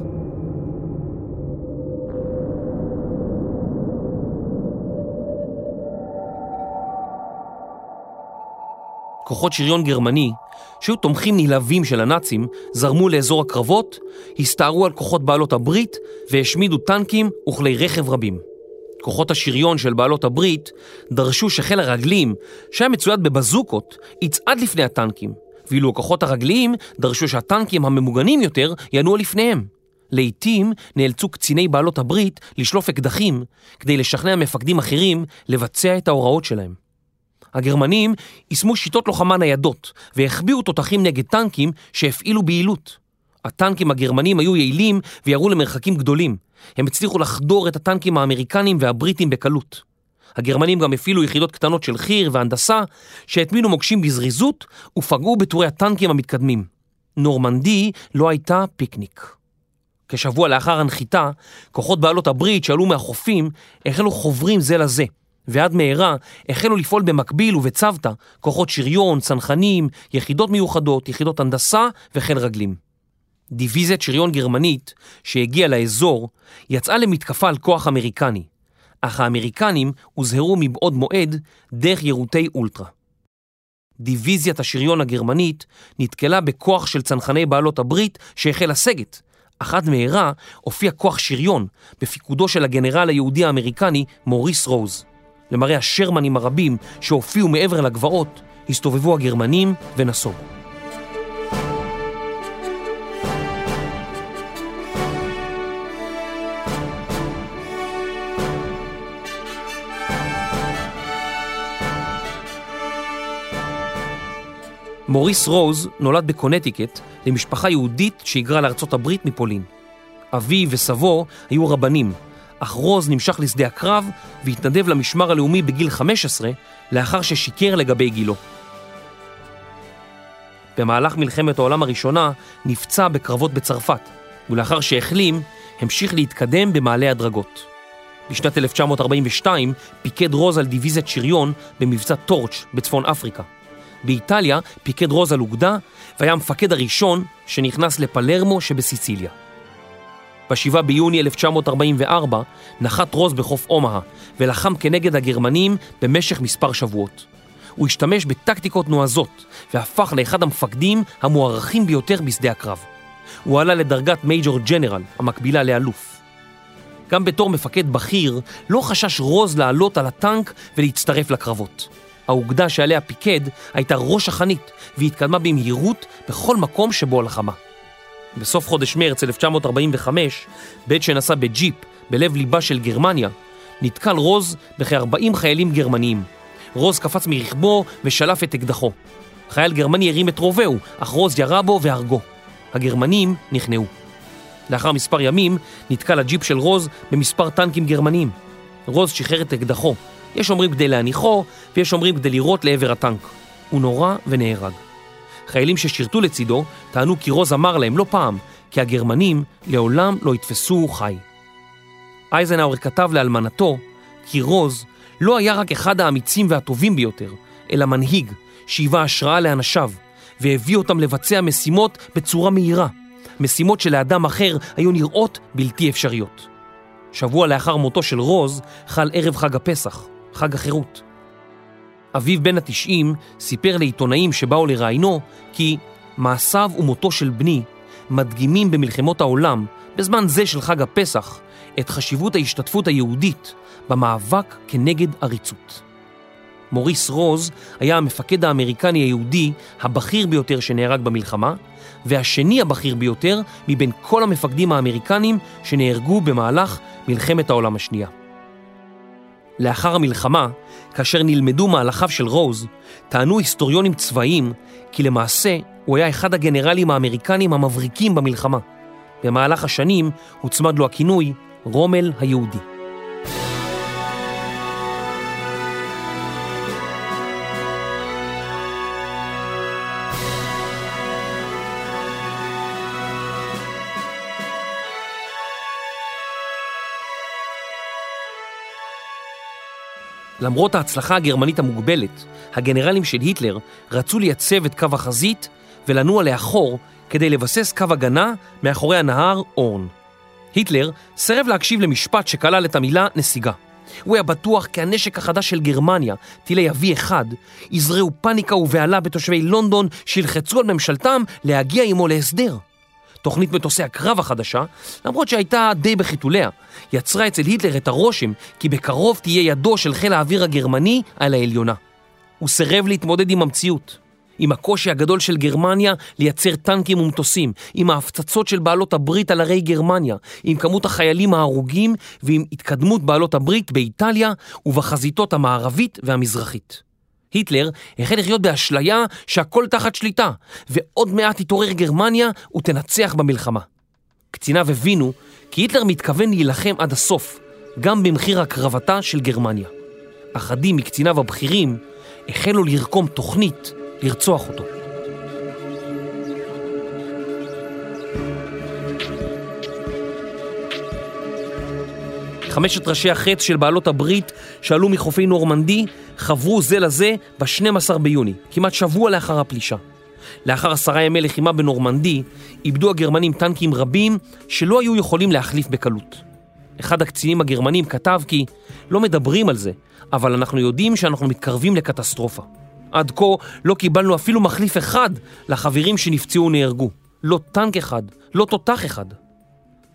כוחות שריון גרמני, שהיו תומכים נלהבים של הנאצים, זרמו לאזור הקרבות, הסתערו על כוחות בעלות הברית והשמידו טנקים וכלי רכב רבים. כוחות השריון של בעלות הברית דרשו שחיל הרגלים, שהיה מצויד בבזוקות, יצעד לפני הטנקים, ואילו הכוחות הרגליים דרשו שהטנקים הממוגנים יותר ינועו לפניהם. לעתים נאלצו קציני בעלות הברית לשלוף אקדחים כדי לשכנע מפקדים אחרים לבצע את ההוראות שלהם. הגרמנים יישמו שיטות לוחמה ניידות והחביאו תותחים נגד טנקים שהפעילו ביעילות. הטנקים הגרמנים היו יעילים וירו למרחקים גדולים. הם הצליחו לחדור את הטנקים האמריקנים והבריטים בקלות. הגרמנים גם הפעילו יחידות קטנות של חי"ר והנדסה שהטמינו מוקשים בזריזות ופגעו בטורי הטנקים המתקדמים. נורמנדי לא הייתה פיקניק. כשבוע לאחר הנחיתה, כוחות בעלות הברית שעלו מהחופים החלו חוברים זה לזה, ועד מהרה החלו לפעול במקביל ובצוותא כוחות שריון, צנחנים, יחידות מיוחדות, יחידות הנדסה וחיל רגלים. דיוויזיית שריון גרמנית שהגיעה לאזור יצאה למתקפה על כוח אמריקני, אך האמריקנים הוזהרו מבעוד מועד דרך יירוטי אולטרה. דיוויזיית השריון הגרמנית נתקלה בכוח של צנחני בעלות הברית שהחל לסגת, אך עד מהרה הופיע כוח שריון בפיקודו של הגנרל היהודי האמריקני מוריס רוז. למראה השרמנים הרבים שהופיעו מעבר לגבעות, הסתובבו הגרמנים ונסוגו. מוריס רוז נולד בקונטיקט למשפחה יהודית שהיגרה לארצות הברית מפולין. אבי וסבו היו רבנים, אך רוז נמשך לשדה הקרב והתנדב למשמר הלאומי בגיל 15 לאחר ששיקר לגבי גילו. במהלך מלחמת העולם הראשונה נפצע בקרבות בצרפת, ולאחר שהחלים, המשיך להתקדם במעלה הדרגות. בשנת 1942 פיקד רוז על דיוויזיית שריון במבצע טורץ' בצפון אפריקה. באיטליה פיקד רוז על אוגדה והיה המפקד הראשון שנכנס לפלרמו שבסיציליה. ב-7 ביוני 1944 נחת רוז בחוף אומהה ולחם כנגד הגרמנים במשך מספר שבועות. הוא השתמש בטקטיקות נועזות והפך לאחד המפקדים המוערכים ביותר בשדה הקרב. הוא עלה לדרגת מייג'ור ג'נרל, המקבילה לאלוף. גם בתור מפקד בכיר לא חשש רוז לעלות על הטנק ולהצטרף לקרבות. האוגדה שעליה פיקד הייתה ראש החנית והתקדמה במהירות בכל מקום שבו הלחמה. בסוף חודש מרץ 1945, בעת שנסע בג'יפ בלב ליבה של גרמניה, נתקל רוז בכ-40 חיילים גרמניים. רוז קפץ מרכבו ושלף את אקדחו. חייל גרמני הרים את רובהו, אך רוז ירה בו והרגו. הגרמנים נכנעו. לאחר מספר ימים נתקל הג'יפ של רוז במספר טנקים גרמניים. רוז שחרר את אקדחו. יש אומרים כדי להניחו, ויש אומרים כדי לירות לעבר הטנק. הוא נורה ונהרג. חיילים ששירתו לצידו טענו כי רוז אמר להם לא פעם כי הגרמנים לעולם לא יתפסו חי. אייזנהאואר כתב לאלמנתו כי רוז לא היה רק אחד האמיצים והטובים ביותר, אלא מנהיג שהיווה השראה לאנשיו והביא אותם לבצע משימות בצורה מהירה, משימות שלאדם אחר היו נראות בלתי אפשריות. שבוע לאחר מותו של רוז חל ערב חג הפסח, חג החירות. אביו בן התשעים סיפר לעיתונאים שבאו לראיינו כי מעשיו ומותו של בני מדגימים במלחמות העולם, בזמן זה של חג הפסח, את חשיבות ההשתתפות היהודית במאבק כנגד עריצות. מוריס רוז היה המפקד האמריקני היהודי הבכיר ביותר שנהרג במלחמה, והשני הבכיר ביותר מבין כל המפקדים האמריקנים שנהרגו במהלך מלחמת העולם השנייה. לאחר המלחמה, כאשר נלמדו מהלכיו של רוז, טענו היסטוריונים צבאיים כי למעשה הוא היה אחד הגנרלים האמריקנים המבריקים במלחמה. במהלך השנים הוצמד לו הכינוי רומל היהודי. למרות ההצלחה הגרמנית המוגבלת, הגנרלים של היטלר רצו לייצב את קו החזית ולנוע לאחור כדי לבסס קו הגנה מאחורי הנהר אורן. היטלר סירב להקשיב למשפט שכלל את המילה נסיגה. הוא היה בטוח כי הנשק החדש של גרמניה, טילי אבי אחד, יזרעו פאניקה ובהלה בתושבי לונדון שילחצו על ממשלתם להגיע עמו להסדר. תוכנית מטוסי הקרב החדשה, למרות שהייתה די בחיתוליה, יצרה אצל היטלר את הרושם כי בקרוב תהיה ידו של חיל האוויר הגרמני על העליונה. הוא סירב להתמודד עם המציאות, עם הקושי הגדול של גרמניה לייצר טנקים ומטוסים, עם ההפצצות של בעלות הברית על ערי גרמניה, עם כמות החיילים ההרוגים ועם התקדמות בעלות הברית באיטליה ובחזיתות המערבית והמזרחית. היטלר החל לחיות באשליה שהכל תחת שליטה, ועוד מעט תתעורר גרמניה ותנצח במלחמה. קציניו הבינו כי היטלר מתכוון להילחם עד הסוף, גם במחיר הקרבתה של גרמניה. אחדים מקציניו הבכירים החלו לרקום תוכנית לרצוח אותו. חמשת ראשי החץ של בעלות הברית שעלו מחופי נורמנדי חברו זה לזה ב-12 ביוני, כמעט שבוע לאחר הפלישה. לאחר עשרה ימי לחימה בנורמנדי, איבדו הגרמנים טנקים רבים שלא היו יכולים להחליף בקלות. אחד הקצינים הגרמנים כתב כי לא מדברים על זה, אבל אנחנו יודעים שאנחנו מתקרבים לקטסטרופה. עד כה לא קיבלנו אפילו מחליף אחד לחברים שנפצעו ונהרגו. לא טנק אחד, לא תותח אחד.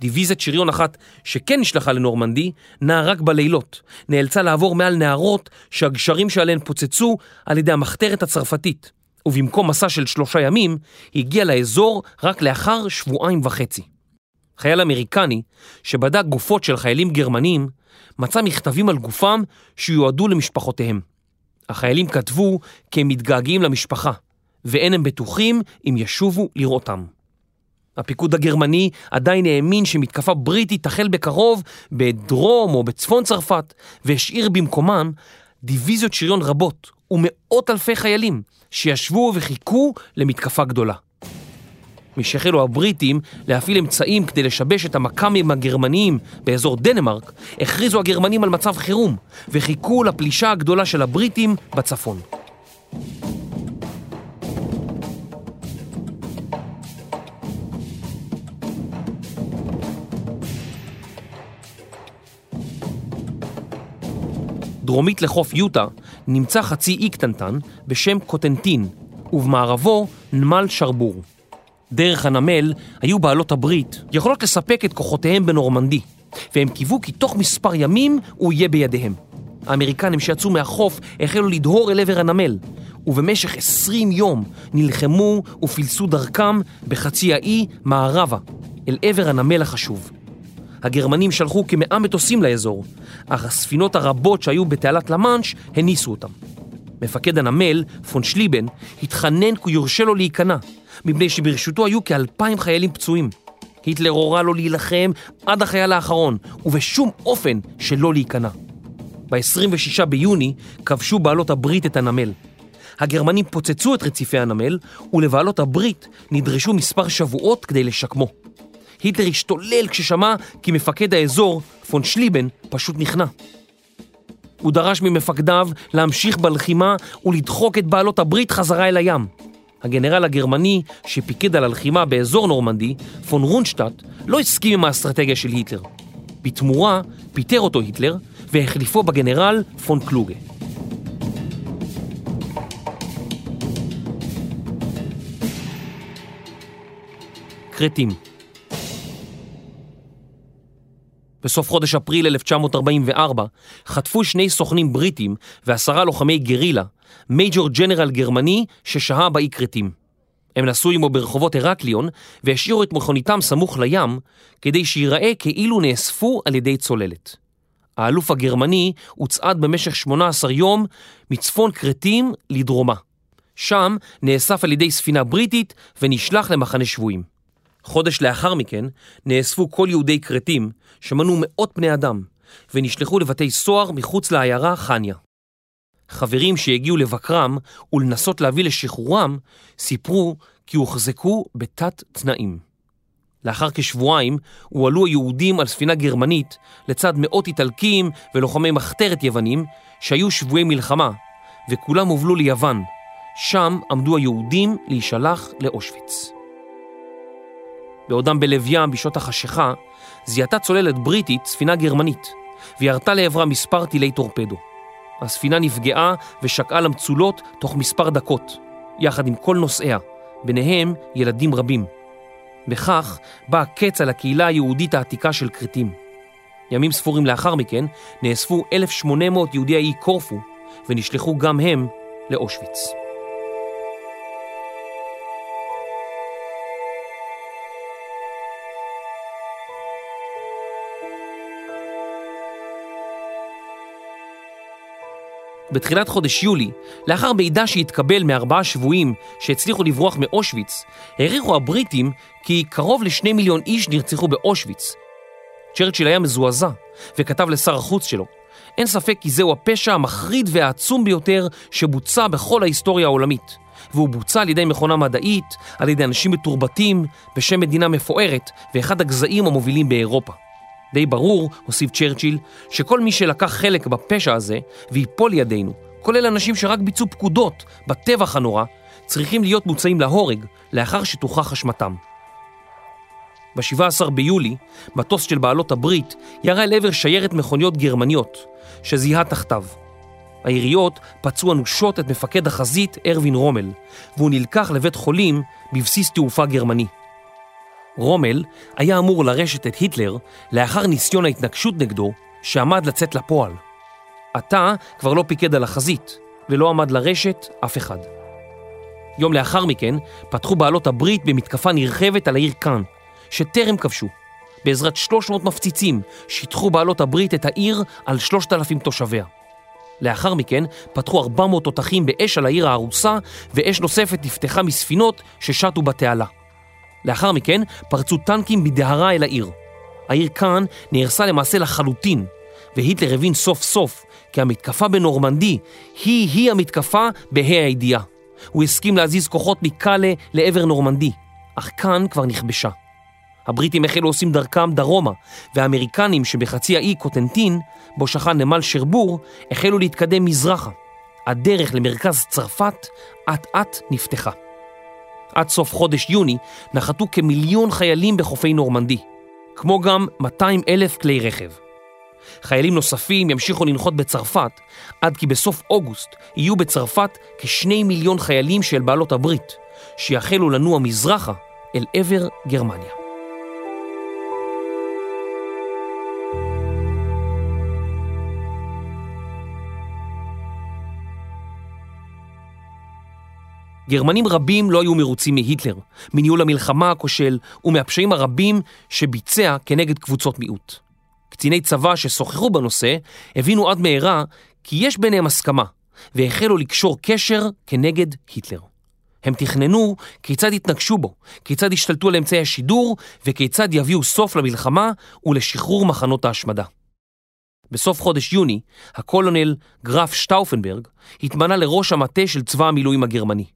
דיוויזיית שריון אחת שכן נשלחה לנורמנדי, נעה רק בלילות. נאלצה לעבור מעל נהרות שהגשרים שעליהן פוצצו על ידי המחתרת הצרפתית. ובמקום מסע של שלושה ימים, הגיע לאזור רק לאחר שבועיים וחצי. חייל אמריקני, שבדק גופות של חיילים גרמנים, מצא מכתבים על גופם שיועדו למשפחותיהם. החיילים כתבו כי הם מתגעגעים למשפחה, ואין הם בטוחים אם ישובו לראותם. הפיקוד הגרמני עדיין האמין שמתקפה בריטית תחל בקרוב בדרום או בצפון צרפת, והשאיר במקומן דיוויזיות שריון רבות ומאות אלפי חיילים שישבו וחיכו למתקפה גדולה. משהחלו הבריטים להפעיל אמצעים כדי לשבש את המכ"מים הגרמניים באזור דנמרק, הכריזו הגרמנים על מצב חירום וחיכו לפלישה הגדולה של הבריטים בצפון. דרומית לחוף יוטה נמצא חצי אי קטנטן בשם קוטנטין, ובמערבו נמל שרבור. דרך הנמל היו בעלות הברית יכולות לספק את כוחותיהם בנורמנדי, והם קיוו כי תוך מספר ימים הוא יהיה בידיהם. האמריקנים שיצאו מהחוף החלו לדהור אל עבר הנמל, ובמשך עשרים יום נלחמו ופילסו דרכם בחצי האי מערבה, אל עבר הנמל החשוב. הגרמנים שלחו כמאה מטוסים לאזור, אך הספינות הרבות שהיו בתעלת למאנש הניסו אותם. מפקד הנמל, פון שליבן, התחנן כי יורשה לו להיכנע, מפני שברשותו היו כאלפיים חיילים פצועים. היטלר הורה לו להילחם עד החייל האחרון, ובשום אופן שלא להיכנע. ב-26 ביוני כבשו בעלות הברית את הנמל. הגרמנים פוצצו את רציפי הנמל, ולבעלות הברית נדרשו מספר שבועות כדי לשקמו. היטלר השתולל כששמע כי מפקד האזור, פון שליבן, פשוט נכנע. הוא דרש ממפקדיו להמשיך בלחימה ולדחוק את בעלות הברית חזרה אל הים. הגנרל הגרמני שפיקד על הלחימה באזור נורמנדי, פון רונשטאט, לא הסכים עם האסטרטגיה של היטלר. בתמורה פיטר אותו היטלר והחליפו בגנרל פון קלוגה. כרתים בסוף חודש אפריל 1944 חטפו שני סוכנים בריטים ועשרה לוחמי גרילה, מייג'ור ג'נרל גרמני ששהה באי כרתים. הם נסעו עמו ברחובות הרקליון והשאירו את מכוניתם סמוך לים כדי שיראה כאילו נאספו על ידי צוללת. האלוף הגרמני הוצעד במשך 18 יום מצפון כרתים לדרומה. שם נאסף על ידי ספינה בריטית ונשלח למחנה שבויים. חודש לאחר מכן נאספו כל יהודי כרתים, שמנו מאות בני אדם, ונשלחו לבתי סוהר מחוץ לעיירה חניה. חברים שהגיעו לבקרם ולנסות להביא לשחרורם, סיפרו כי הוחזקו בתת תנאים. לאחר כשבועיים הועלו היהודים על ספינה גרמנית לצד מאות איטלקים ולוחמי מחתרת יוונים שהיו שבויי מלחמה, וכולם הובלו ליוון. שם עמדו היהודים להישלח לאושוויץ. בעודם בלב ים בשעות החשיכה, זיהתה צוללת בריטית ספינה גרמנית, וירתה לעברה מספר טילי טורפדו. הספינה נפגעה ושקעה למצולות תוך מספר דקות, יחד עם כל נוסעיה, ביניהם ילדים רבים. בכך בא הקץ על הקהילה היהודית העתיקה של כרתים. ימים ספורים לאחר מכן נאספו 1,800 יהודי האי קורפו ונשלחו גם הם לאושוויץ. בתחילת חודש יולי, לאחר מידע שהתקבל מארבעה שבויים שהצליחו לברוח מאושוויץ, העריכו הבריטים כי קרוב לשני מיליון איש נרצחו באושוויץ. צ'רצ'יל היה מזועזע וכתב לשר החוץ שלו, אין ספק כי זהו הפשע המחריד והעצום ביותר שבוצע בכל ההיסטוריה העולמית, והוא בוצע על ידי מכונה מדעית, על ידי אנשים מתורבתים, בשם מדינה מפוארת ואחד הגזעים המובילים באירופה. די ברור, הוסיף צ'רצ'יל, שכל מי שלקח חלק בפשע הזה ויפול לידינו, כולל אנשים שרק ביצעו פקודות בטבח הנורא, צריכים להיות מוצאים להורג לאחר שתוכח אשמתם. ב-17 ביולי, מטוס של בעלות הברית ירה אל עבר שיירת מכוניות גרמניות, שזיהה תחתיו. היריות פצעו אנושות את מפקד החזית ארווין רומל, והוא נלקח לבית חולים בבסיס תעופה גרמני. רומל היה אמור לרשת את היטלר לאחר ניסיון ההתנגשות נגדו שעמד לצאת לפועל. עתה כבר לא פיקד על החזית ולא עמד לרשת אף אחד. יום לאחר מכן פתחו בעלות הברית במתקפה נרחבת על העיר קאן, שטרם כבשו. בעזרת 300 מפציצים שיטחו בעלות הברית את העיר על 3,000 תושביה. לאחר מכן פתחו 400 תותחים באש על העיר ההרוסה, ואש נוספת נפתחה מספינות ששטו בתעלה. לאחר מכן פרצו טנקים בדהרה אל העיר. העיר כאן נהרסה למעשה לחלוטין, והיטלר הבין סוף סוף כי המתקפה בנורמנדי היא-היא המתקפה בה"א הידיעה. הוא הסכים להזיז כוחות מקאלה לעבר נורמנדי, אך כאן כבר נכבשה. הבריטים החלו עושים דרכם דרומה, והאמריקנים שבחצי האי קוטנטין, בו שכן נמל שרבור, החלו להתקדם מזרחה. הדרך למרכז צרפת אט אט נפתחה. עד סוף חודש יוני נחתו כמיליון חיילים בחופי נורמנדי, כמו גם 200 אלף כלי רכב. חיילים נוספים ימשיכו לנחות בצרפת, עד כי בסוף אוגוסט יהיו בצרפת כשני מיליון חיילים של בעלות הברית, שיחלו לנוע מזרחה אל עבר גרמניה. גרמנים רבים לא היו מרוצים מהיטלר, מניהול המלחמה הכושל ומהפשעים הרבים שביצע כנגד קבוצות מיעוט. קציני צבא ששוחחו בנושא הבינו עד מהרה כי יש ביניהם הסכמה, והחלו לקשור קשר כנגד היטלר. הם תכננו כיצד יתנגשו בו, כיצד ישתלטו על אמצעי השידור וכיצד יביאו סוף למלחמה ולשחרור מחנות ההשמדה. בסוף חודש יוני, הקולונל גרף שטאופנברג התמנה לראש המטה של צבא המילואים הגרמני.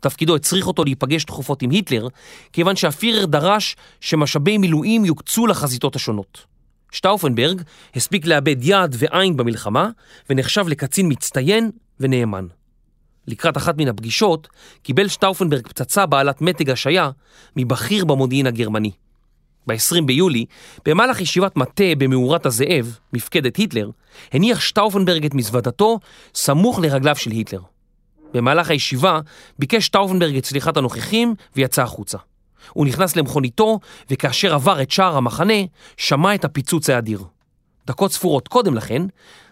תפקידו הצריך אותו להיפגש תכופות עם היטלר, כיוון שהפירר דרש שמשאבי מילואים יוקצו לחזיתות השונות. שטאופנברג הספיק לאבד יד ועין במלחמה, ונחשב לקצין מצטיין ונאמן. לקראת אחת מן הפגישות, קיבל שטאופנברג פצצה בעלת מתג השעיה מבכיר במודיעין הגרמני. ב-20 ביולי, במהלך ישיבת מטה במאורת הזאב, מפקדת היטלר, הניח שטאופנברג את מזוודתו סמוך לרגליו של היטלר. במהלך הישיבה ביקש שטאופנברג את סליחת הנוכחים ויצא החוצה. הוא נכנס למכוניתו, וכאשר עבר את שער המחנה, שמע את הפיצוץ האדיר. דקות ספורות קודם לכן,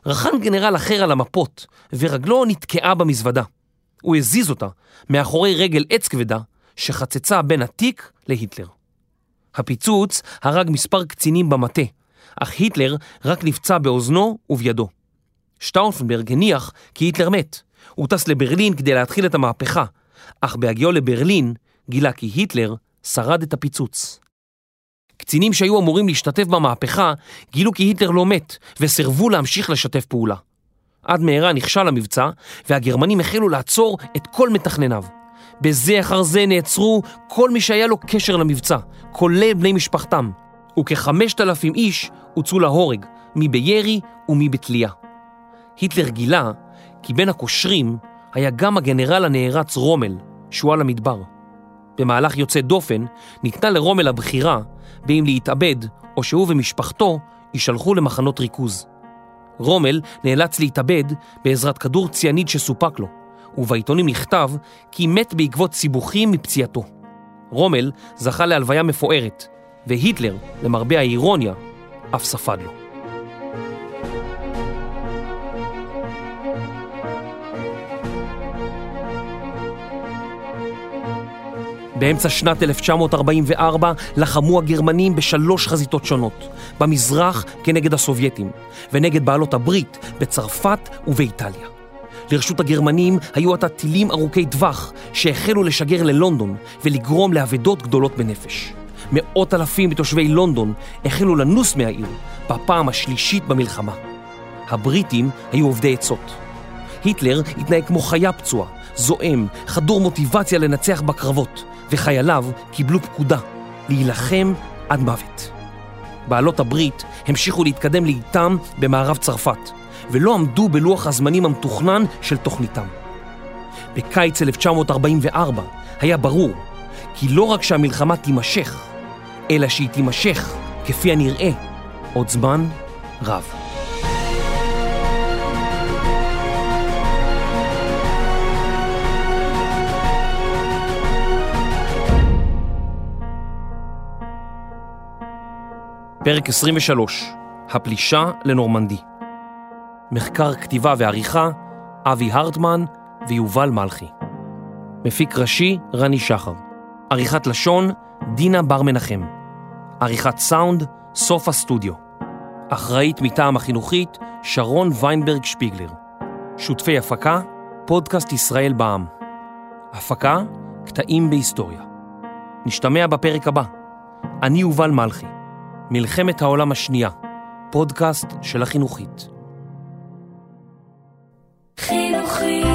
רכן גנרל אחר על המפות, ורגלו נתקעה במזוודה. הוא הזיז אותה מאחורי רגל עץ כבדה, שחצצה בין התיק להיטלר. הפיצוץ הרג מספר קצינים במטה, אך היטלר רק נפצע באוזנו ובידו. שטאופנברג הניח כי היטלר מת. הוא טס לברלין כדי להתחיל את המהפכה, אך בהגיעו לברלין גילה כי היטלר שרד את הפיצוץ. קצינים שהיו אמורים להשתתף במהפכה גילו כי היטלר לא מת וסירבו להמשיך לשתף פעולה. עד מהרה נכשל המבצע והגרמנים החלו לעצור את כל מתכנניו. בזה אחר זה נעצרו כל מי שהיה לו קשר למבצע, כולל בני משפחתם, וכחמשת אלפים איש הוצאו להורג, מי בירי ומי בתלייה. היטלר גילה כי בין הקושרים היה גם הגנרל הנערץ רומל, שועל המדבר. במהלך יוצא דופן ניתנה לרומל הבחירה באם להתאבד או שהוא ומשפחתו יישלחו למחנות ריכוז. רומל נאלץ להתאבד בעזרת כדור ציאניד שסופק לו, ובעיתונים נכתב כי מת בעקבות סיבוכים מפציעתו. רומל זכה להלוויה מפוארת, והיטלר, למרבה האירוניה, אף ספד לו. באמצע שנת 1944 לחמו הגרמנים בשלוש חזיתות שונות, במזרח כנגד הסובייטים, ונגד בעלות הברית בצרפת ובאיטליה. לרשות הגרמנים היו עתה טילים ארוכי טווח שהחלו לשגר ללונדון ולגרום לאבדות גדולות בנפש. מאות אלפים מתושבי לונדון החלו לנוס מהעיר בפעם השלישית במלחמה. הבריטים היו עובדי עצות. היטלר התנהג כמו חיה פצועה, זועם, חדור מוטיבציה לנצח בקרבות, וחייליו קיבלו פקודה להילחם עד מוות. בעלות הברית המשיכו להתקדם לאיתם במערב צרפת, ולא עמדו בלוח הזמנים המתוכנן של תוכניתם. בקיץ 1944 היה ברור כי לא רק שהמלחמה תימשך, אלא שהיא תימשך, כפי הנראה, עוד זמן רב. פרק 23, הפלישה לנורמנדי. מחקר כתיבה ועריכה, אבי הרטמן ויובל מלכי. מפיק ראשי, רני שחר. עריכת לשון, דינה בר מנחם. עריכת סאונד, סופה סטודיו. אחראית מטעם החינוכית, שרון ויינברג שפיגלר. שותפי הפקה, פודקאסט ישראל בע"מ. הפקה, קטעים בהיסטוריה. נשתמע בפרק הבא. אני יובל מלכי. מלחמת העולם השנייה, פודקאסט של החינוכית. חינוכית